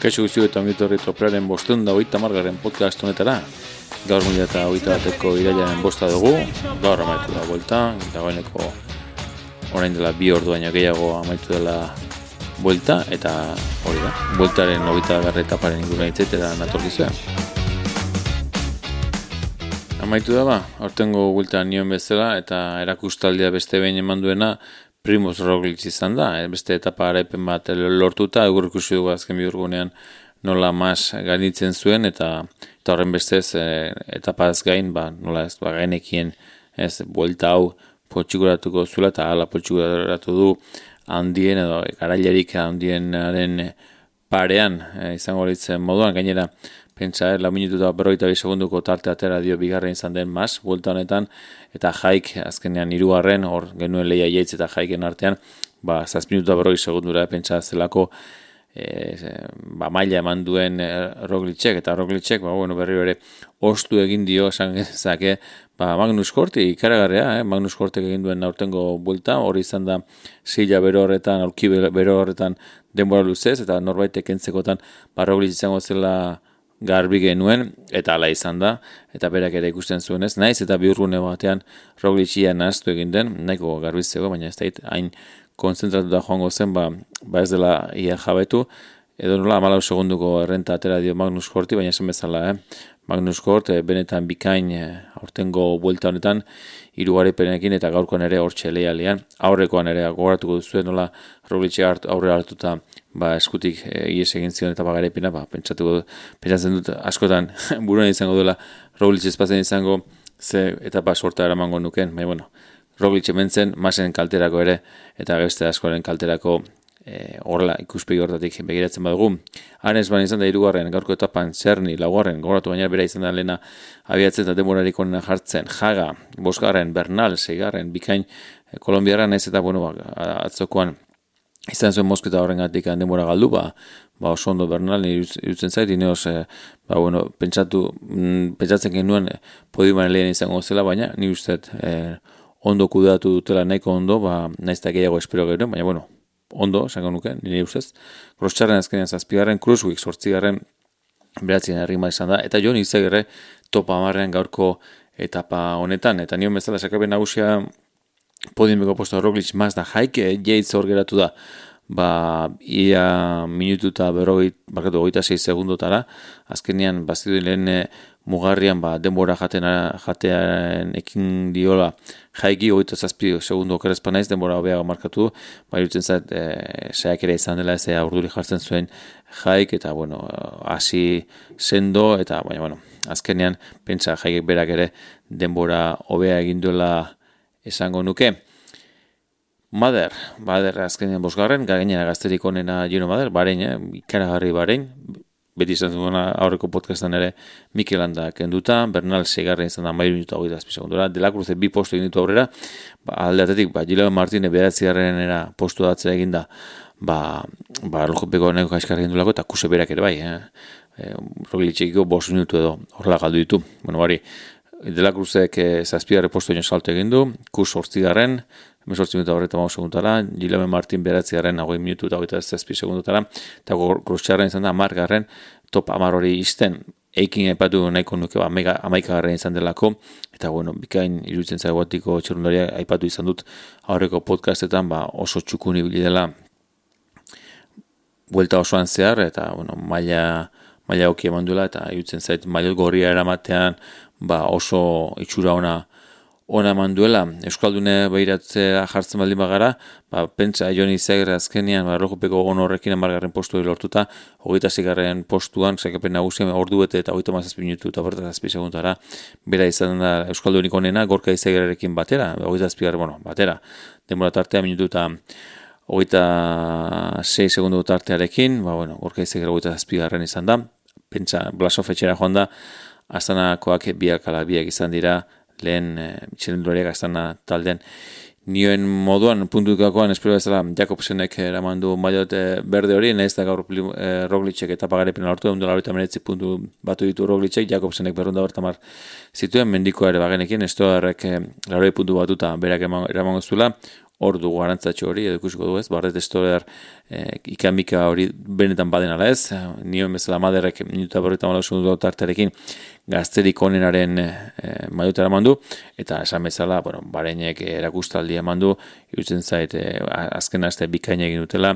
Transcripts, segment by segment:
Kaixo guztio eta ongitu horri tropearen bostun da oita margaren podcast honetara. Gaur mila eta oita bateko irailaren bosta dugu. Gaur amaitu da buelta. Eta gaineko orain dela bi ordu baino gehiago amaitu dela buelta. Eta hori da, bueltaren oita garre etaparen ingurua itzetera natorkizua. Amaitu da ba, ortengo buelta nion bezala eta erakustaldia beste behin eman duena Primoz Roglic izan da, eh, beste etapa araipen bat lortuta, egur ikusi dugu azken bihurgunean nola mas gainitzen zuen, eta, eta horren bestez e, etapa ez gain, ba, nola ez, ba, gainekien ez, buelta hau potxikuratuko zuela, eta ala potxikuratu du handien, edo garailerik handienaren parean e, izango litzen moduan, gainera, pentsa, eh, lau minutu eta berroita bi segunduko tarte atera dio bigarren izan den mas, buelta honetan, eta jaik, azkenean hirugarren hor genuen leia jaitz eta jaiken artean, ba, zaz minutu eta berroi segundura, eh, pentsa, zelako, e, ba, maila eman duen e, roglitxek, eta roglitxek, ba, bueno, berri bere, ostu egin dio, esan gezake, ba, Magnus Korti, ikaragarrea, eh? Magnus Kortek egin duen aurtengo buelta, hori izan da, zila bero horretan, aurki bero horretan, denbora luzez, eta norbaitek entzekotan, ba, roglitx izango zela, garbi genuen, eta ala izan da, eta berak ere ikusten zuen ez, naiz eta bihurgune batean roglitxia naztu egin den, nahiko garbiztego, baina ez da hain konzentratu da joango zen, ba, ba ez dela ia jabetu, edo nola amalau segunduko errenta atera dio Magnus Korti, baina esan bezala, eh? Magnus Kort, eh, benetan bikain eh, aurtengo buelta honetan, irugari perenekin eta gaurkoan ere hor txeleialian, aurrekoan ere gogoratuko duzuen nola roglitxia aurre hartuta ba, eskutik e, ies egin zion eta bagarepina, ba, pentsatuko, pentsatzen dut askotan buruan izango duela Roglic ezpazen izango ze eta ba sorta eramango nuken, bai bueno, Roglic ementzen masen kalterako ere eta beste askoren kalterako e, horrela ikuspegi hortatik begiratzen badugu. Hanez ban izan da irugarren, gaurko etapan zerni, laugarren, goratu baina bera izan da lena abiatzen eta demorarik onena jartzen, jaga, bosgarren, bernal, seigarren, bikain, e, kolombiaran ez eta, bueno, ba, atzokoan izan zuen mosketa horren gatik demora galdu, ba, ba oso ondo bernal, nire utzen zait, ineos, e, ba, bueno, pentsatu, mm, pentsatzen genuen e, podiuman lehen izango zela, baina ni uste e, ondo kudeatu dutela nahiko ondo, ba, naizta gehiago espero gero, baina, bueno, ondo, esango nuke, nire ustez, krostxarren azkenean zazpigarren, kruzwik sortzigarren, beratzen herri izan da, eta jo nizegere topa amarrean gaurko etapa honetan, eta nion bezala sakaben nagusia podiumeko posto Roglic maz da jaike, jeitz hor geratu da, ba, ia minutu eta berrogit, bakatu, goita 6 segundotara, azkenean, bazidu lehen eh, mugarrian, ba, denbora jaten, jatearen ekin diola, jaiki, goita zazpi segundu okerezpa naiz, denbora hobeago markatu, ba, irutzen zait, e, ere izan dela, ez urduri jartzen zuen jaik, eta, bueno, hasi sendo, eta, baina, bueno, azkenean, pentsa jaikek berak ere, denbora hobea egin duela, esango nuke. Mader, Mader azkenean bosgarren, gainera gazterik onena Gino Mader, barein, eh? ikaragarri barein, beti izan duena aurreko podcastan ere Mikel Landa kenduta, Bernal segarren izan da mairu minutu hau segundura, de la Cruze bi postu egin ditu aurrera, ba, aldeatetik, ba, Gilo Martine behatzi era postu datzea eginda, ba, ba, lojopeko neko kaiskarri egin eta kuse berak ere bai, eh? E, Roglitxekiko bost minutu edo horrela galdu ditu, bueno, bari, De la Cruzek eh, zazpigarre posto ino salto egin du, kus hortzigarren, mesortzi minuta horreta maus segundutara, Gileme Martin beratzi garen, nagoi minutu eta hogeita zazpi segundutara, eta kruztxarren izan da, margarren, top amar hori izten, eikin epatu nahiko nuke, ba, amaika izan delako, eta bueno, bikain iruditzen zaigotiko txerundaria aipatu izan dut aurreko podcastetan, ba, oso txukuni dela buelta osoan zehar, eta bueno, maila, maila oki eman duela, eta iruditzen zait, maila gorria eramatean, ba oso itxura ona ona manduela euskaldune behiratzea jartzen baldin bagara ba pentsa Joni Zegre azkenian ba rojupeko on horrekin 10garren postu lortuta 26garren postuan sakapen nagusia ordu bete eta 37 minutu eta 47 segundara bera izan da euskaldunik onena gorka Izegrerekin batera 27garren bueno batera denbora tartea minutu eta Oita 6 segundu tartearekin, ba, bueno, gorka izegera oita zazpigarren izan da, pentsa, Blasov etxera joan da, Astanakoak biak ala biak izan dira lehen e, eh, txelendulariak Astana talden nioen moduan puntukakoan espero bezala Jakobsenek eraman du maiot eh, berde hori, nahiz da gaur e, Roglicek eta pagarepen lortu, egun dola horita puntu batu ditu Roglicek, Jakobsenek berrunda bertamar zituen, mendikoa ere bagenekin, ez errek e, puntu batuta berak eraman gozula, hor dugu arantzatxo hori, edo ikusiko du ez, barret estorear e, ikamika hori benetan baden ala ez, nioen bezala maderrek minuta berreta malau segundu tartarekin gazterik onenaren e, maiotara mandu, eta esan bezala, bueno, bareinek erakustaldia mandu, irutzen zait, e, azken aste bikaina egin dutela,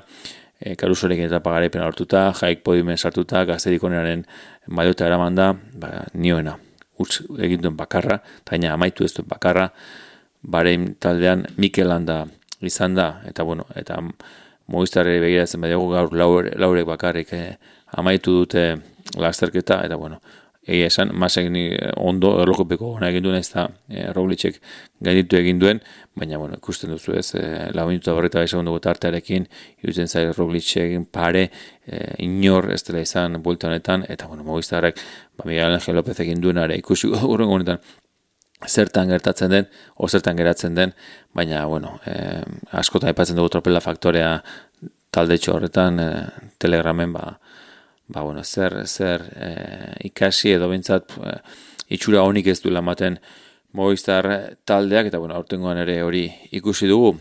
e, karusorekin eta pagarepen hartuta, jaik podiumen sartuta, gazterik onenaren maiota eramanda, ba, nioena, utz egin bakarra, taina amaitu ez duen bakarra, barein taldean Mikel Landa izan da, eta bueno, eta Movistarri begiratzen badiago gaur laurek bakarrik eh, amaitu dute lasterketa, eta bueno, egia esan, masek ni ondo erlokopeko gona egin duen, ez da e, Roglitzek gainditu egin duen, baina bueno, ikusten duzu ez, e, lau minutu abarreta bai segundu artearekin, irutzen zai Roglitzek pare, e, inor ez dela izan bulta honetan, eta bueno, Movistarrek, ba, Miguel Angel López egin duenare, ikusi urrengo honetan, zertan gertatzen den, o zertan geratzen den, baina, bueno, e, askotan aipatzen dugu tropela faktorea talde horretan e, telegramen, ba, ba, bueno, zer, zer e, ikasi edo bintzat e, itxura honik ez du lamaten Movistar taldeak, eta, bueno, aurtengoan ere hori ikusi dugu.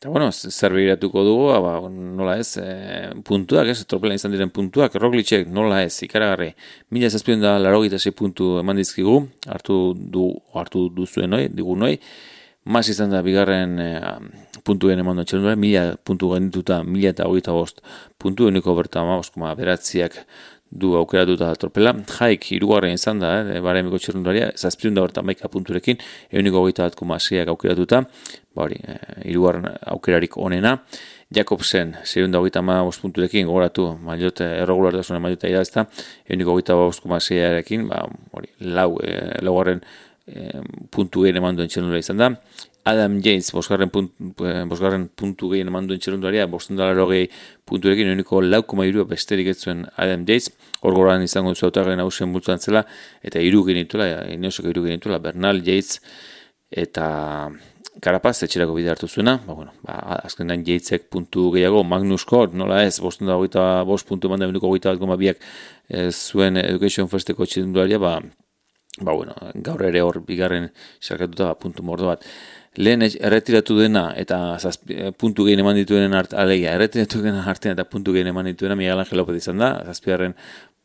Eta, bueno, zer begiratuko dugu, ba, nola ez, e, puntuak, ez, tropela izan diren puntuak, roglitxek, nola ez, ikaragarri, mila zazpion da laro puntu eman dizkigu, hartu, du, hartu duzuen noi, digu noi, mas izan da bigarren e, puntu eman txelundura, mila puntu gendituta, mila eta hogeita bost puntu, uniko berta ma, oskuma, beratziak du aukeratu da tropela. Jaik, irugarren izan da, eh, bare emiko txerrundaria, zazpion da horretan maika punturekin, euniko goita bat komasiak aukeratuta, ba hori, eh, irugarren aukerarik onena. Jakobsen, zirun da hogeita ma punturekin, gogoratu, mailot, erregular da zuen mailota irazta, euniko bat komasiarekin, ba, hori, lau, e, laugarren e, puntu egin eman duen txerrundura izan da. Adam James, bosgarren, punt, eh, bosgarren puntu gehien eman duen txerunduaria, bosten dara rogei punturekin, eguneko lau koma irua besterik ez zuen Adam James, hor goran izango duzu autaren hausen bultuan zela, eta iru genituela, inosoko iru genituela, Bernal, Yates, eta Karapaz, etxerako bide hartu zuena, ba, bueno, ba, azken den Yatesek puntu gehiago, Magnus Kort, nola ez, bosten dara goita, bost puntu eman da, eguneko goita bat goma biak zuen Education Firsteko txerunduaria, ba, ba, bueno, gaur ere hor bigarren sarkatuta ba, puntu mordo bat lehen erretiratu dena eta zazpi, eh, puntu gehien eman dituenen art, alegia, erretiratu dena artean eta puntu gehien eman dituena Miguel Angel López izan da, zazpiarren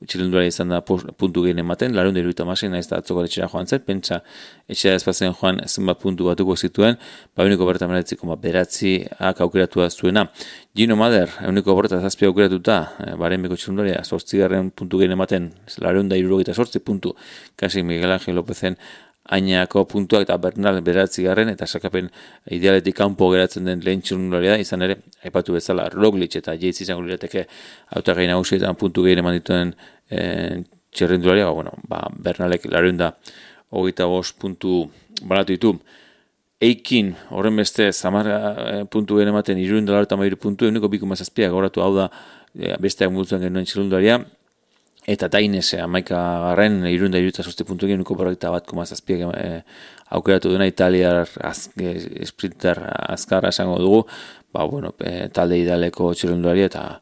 txilundura izan da puntu gehien ematen, larun dira eta masin, nahiz da atzoko etxera joan zen, pentsa etxera ezpazen joan zenbat puntu batuko zituen, ba uniko berta meretziko ba, beratzi ak aukeratu zuena. Gino Mader, uniko berta zazpi aukeratuta, e, baren beko txilundura, sortzigarren puntu gehien ematen, larun da irurogita sortzi puntu, kasi Miguel Angel Lópezen ainako puntuak eta Bernal beratzi garren eta sakapen idealetik kanpo geratzen den lehen da, izan ere, aipatu bezala Roglic eta Yates izango lirateke auta gain hausietan puntu gehien eman dituen e, txerrendularia, ba, bueno, ba, Bernalek larun da hogeita bost puntu balatu ditu. Eikin, horren beste, zamar e, puntu gehien ematen, irurun dalar eta mairu puntu, eguneko biku mazazpiak, goratu hau da, e, besteak multuan genuen txerrendularia, eta tainez amaika garren irunda iruta soste puntu egin nuko bat koma zazpiak e, aukeratu duna italiar az, e, sprinter azkarra esango dugu. Ba, bueno, e, talde idealeko txirunduari eta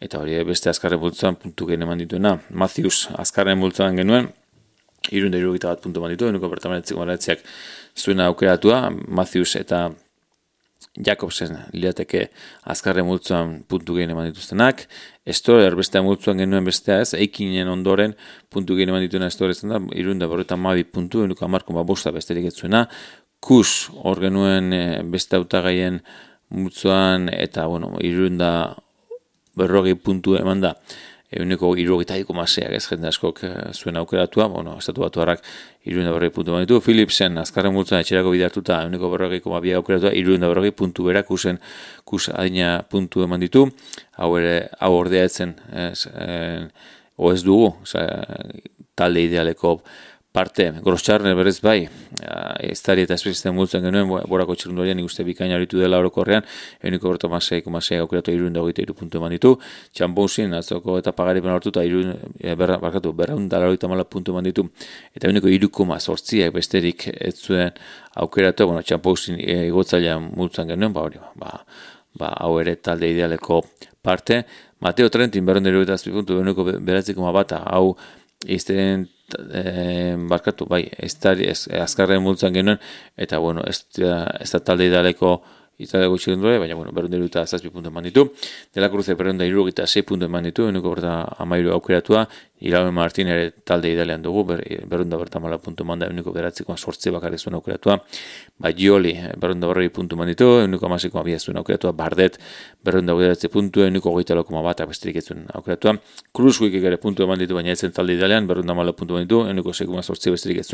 eta hori beste azkarren bultzuan puntu gen eman dituena. Matthews azkarren bultzuan genuen irunda irugita bat puntu eman ditu nuko bertamenetziko maletziak zuena aukeratua. Matthews eta Jakobsen liateke azkarre multzuan puntu gehien eman dituztenak, Estorer beste multzuan genuen bestea ez, eikinen ondoren puntu gehien eman dituena Estorer zen da, irunda borretan mabi puntu, enuko amarko ba bosta besterik etzuena, Kus hor genuen e, beste autagaien multzuan eta bueno, irunda berrogei puntu eman da, euneko irrogita maseak ez? Jende askok e, zuen aukeratua, bueno, estatu batu harrak irunda berrogei puntu ditu, Philipsen azkarren multzen etxerako bidartuta euneko berrogei koma biak aukeratua, irunda berrogei puntu berak kusen, kus adina puntu eman ditu, hau ere, hau ordea etzen, ez, e, o ez dugu, talde idealeko parte, groscharner berez bai, ez tari eta espezisten multzen genuen, borako txerundorian nik uste bikaina horitu dela orokorrean, euniko berto masei, masei aukeratu irun da hogeita puntu eman ditu, txampousin, atzoko eta pagari ben hortu, eta irun, e, berra, barkatu, berraun dala hogeita mala puntu eman ditu, eta euniko irukuma sortziak besterik ez zuen aukeratu, bueno, txampousin e, igotzailean multzen genuen, ba hori, ba, ba, hau ere talde idealeko parte, Mateo Trentin, berron dero eta puntu, euniko beratziko ma bata, hau, izten e, barkatu, bai, ez da, ez, azkarren multzan genuen, eta bueno, ez, ez da talde idaleko Italiako txirrendure, baina, bueno, berrunda iruta zazpi puntu eman ditu. Dela Cruze berrunda irugita 6 puntu eman ditu, enuko berta amairu aukeratua, Irabe Martin ere talde idalean dugu, ber, berrunda berta mala puntu manda, enuko beratzikoan sortze bakarri zuen aukeratua. Ba, Gioli, berrunda berri puntu eman ditu, enuko amasikoan bia zuen aukeratua. Bardet, berrunda beratze puntu, enuko goita lokoma bat, abesterik ez aukeratua. Kruzkuik ere puntu eman baina etzen talde idalean, berrunda mala puntu eman ditu, enuko sekuma sortze besterik ez.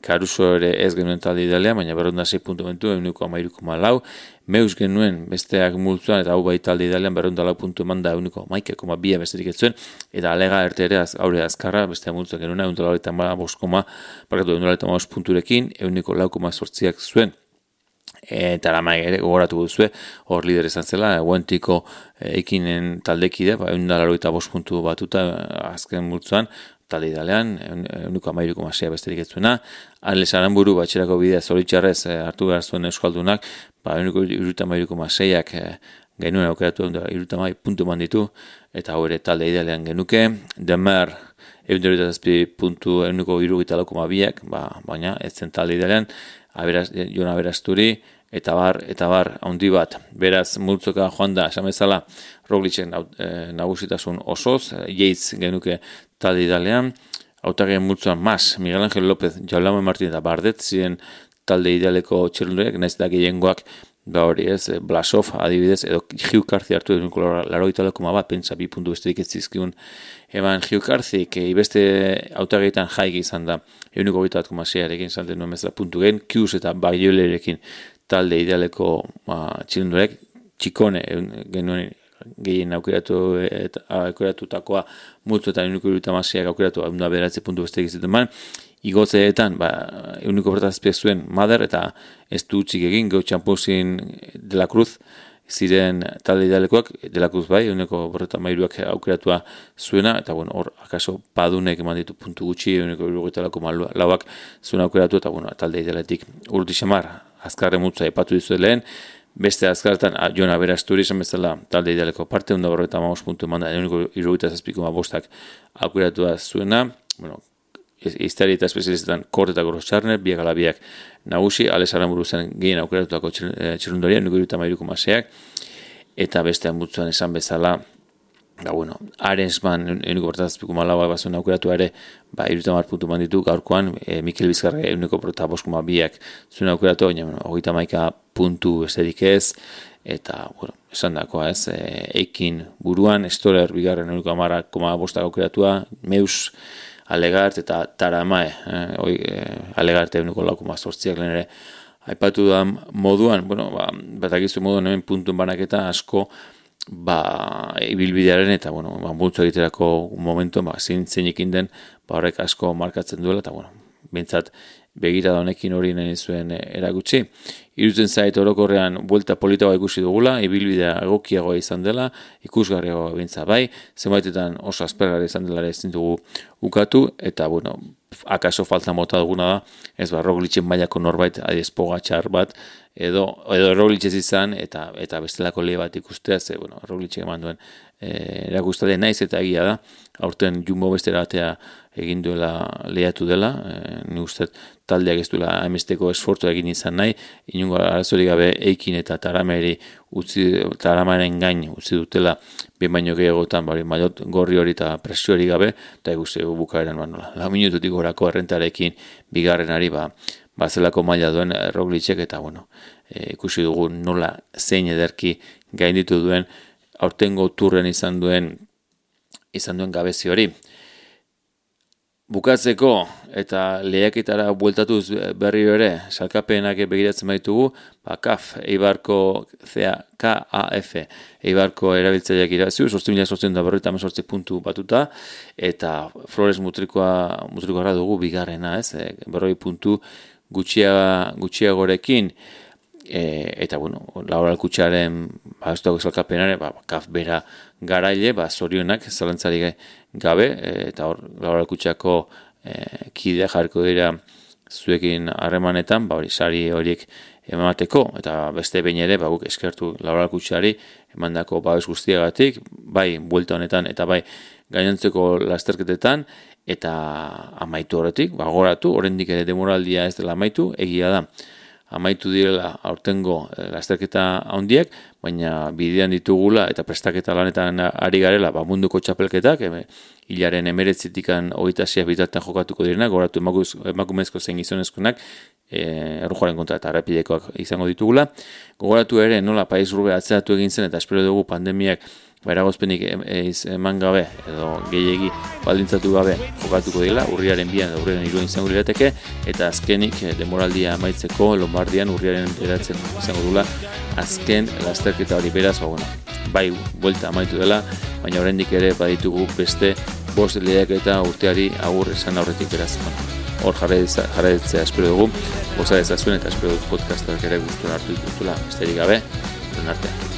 Karuso ere ez genuen talde idalean, baina berrunda 6 puntu eman ditu, enuko amairuko malau meus genuen besteak multzuan eta hau bai talde idealean berrundala puntu eman da euniko maike koma bia besterik etzuen eta alega erte ere az, aurre azkarra besteak multzuan genuen eundala eta ma boskoma parkatu eundala eta punturekin euniko lau sortziak zuen eta la mai ere gogoratu duzue hor lider izan zela eguentiko ekinen taldekide ba, eundala eta bost puntu batuta azken multzuan talde euniko amairuko masea besterik ez zuena. Alex Aramburu batxerako bidea zoritxarrez eh, hartu behar zuen euskaldunak, ba, euniko iruta amairuko maseiak eh, genuen aukeratu da iruta amai puntu eman ditu, eta ere talde idealean genuke. Demer, euniko zazpi puntu euniko irugita lauko mabiak, ba, baina ez zen talde idealean, aberaz, jona aberazturi, eta bar, eta bar, handi bat, beraz, multzoka joan da, esan bezala, Roglicek eh, nagusitasun osoz, jeitz genuke talde idealean, autagien multzuan mas, Miguel Ángel López, Jaulame Martin eta Bardet ziren talde idealeko txerlurek, nahiz da gehiengoak, ba hori ez, eh, Blasov adibidez, edo Carthy hartu edo laro italeko ma bat, pentsa bi puntu besterik ez zizkiun, eban Hugh Carthy, ke ibeste autagietan jaik izan da, eguniko gita bat komasiarekin zanten nuen bezala puntu gen, Kius eta Bagiolerekin talde idealeko ba, txilundurek, txikone genuen gehien aukeratu eta aukeratutakoa multzo eta euniko iruta masiak aukeratu da beratze puntu beste egizeten man igotzeetan ba, euniko bertazpiak zuen mader eta ez du utzik egin gau txampuzin de la cruz ziren talde idealekoak de la cruz bai euniko berreta mairuak aukeratua zuena eta bueno hor akaso padunek eman ditu puntu gutxi euniko iruko lauak zuen aukeratu eta bueno talde idealetik urti xamar azkarre mutza epatu dizu lehen beste azkartan, a, Jona Berasturi esan bezala talde idealeko parte, onda borro eta maus puntu eman da, eguneko irugita zazpiko bostak akuratu zuena, bueno, iztari eta espezializetan kort eta goro txarner, biak ala biak nagusi, alesaran buru zen gehien aukeratutako txirundoria, nuko iruta mairuko maseak, eta beste mutzuan esan bezala, Ba, bueno, Arensman, euniko bortazpiko malaua bazuen aukeratu ere, ba, iruta mar puntu manditu, gaurkoan, e, Mikel Bizkarra euniko borta boskuma biak zuen aukeratu, baina, bueno, hogeita maika puntu esterik ez, eta, bueno, esan dakoa ez, e, eikin buruan, Estorer bigarren euniko amara koma bostak aukeratua, Meus, Alegart eta Taramae, eh, oi, e, Alegart euniko lau koma sortziak lehen ere, aipatu da moduan, bueno, ba, batakizu moduan hemen puntun banaketa asko, ba, ibilbidearen eta, bueno, ba, bultzu egiterako momentu, ba, zeinekin den, ba, horrek asko markatzen duela, eta, bueno, bintzat, begira honekin hori nahi zuen eh, eragutsi. Irutzen zait orokorrean buelta politagoa ikusi dugula, ibilbidea egokiagoa izan dela, ikusgarriagoa bintza bai, zenbaitetan oso aspergara izan dela ez dugu ukatu, eta, bueno, akaso falta mota duguna da, ez ba, roglitzen mailako norbait, adiez pogatxar bat, edo edo Roglic izan eta eta bestelako le bat ikustea ze bueno Roglic eman duen erakustale naiz eta egia da aurten Jumbo bestera batea egin duela lehiatu dela e, ni uste taldeak ez duela amesteko esfortzu egin izan nahi inungo arazori gabe eikin eta tarameri utzi taramaren gain utzi dutela bien baino gehiagotan bari mailot gorri hori eta presio hori gabe eta ikuste bukaeran ba nola la minututik gorako errentarekin bigarrenari ba bazelako maila duen eh, Roglicek eta bueno, e, ikusi dugu nola zein ederki gainditu duen aurtengo turren izan duen izan duen gabezi hori. Bukatzeko eta lehiaketara bueltatuz berri ere, salkapenak begiratzen baitugu, ba, KAF, Eibarko, zea, KAF, Eibarko erabiltzaileak iraziu, sortzi mila sortzen da berri eta puntu batuta, eta Flores mutrikoa, mutrikoa dugu bigarrena, ez, e, berroi puntu gutxia, gutxiagorekin, e, eta bueno, laura alkutsaren ba, ez dago ba, kaf bera garaile, ba, zorionak zalantzari gabe, e, eta hor, laura alkutsako e, kide jarko dira zuekin harremanetan, ba, hori, sari horiek emateko, eta beste behin ere, ba, guk eskertu laura alkutsari, emandako babes guztiagatik, bai, buelta honetan, eta bai, gainontzeko lasterketetan, eta amaitu horretik, bagoratu, oraindik ere demoraldia ez dela amaitu, egia da. Amaitu direla aurtengo e, lasterketa handiak, baina bidean ditugula eta prestaketa lanetan ari garela ba, munduko txapelketak, e, hilaren emeretzitikan hogeita bitartan jokatuko direnak, goratu emakumezko zein gizonezkonak, e, errujoaren kontra eta repidekoak izango ditugula. Gogoratu ere, nola paiz rube atzeatu egin zen eta espero dugu pandemiak beragozpenik eiz eman gabe edo gehiegi baldintzatu gabe jokatuko dela, urriaren bian da urriaren iruen izango lirateke, eta azkenik eh, demoraldia amaitzeko Lombardian urriaren eratzen izango dula azken lasterketa hori beraz, ba, bueno, bai, buelta amaitu dela, baina oraindik ere baditugu beste bost lehiak eta urteari agur esan aurretik beraz. Hor jarraitzea espero dugu, goza ezazuen eta espero dut podcastak ere guztuen hartu dituzula, besterik gabe, be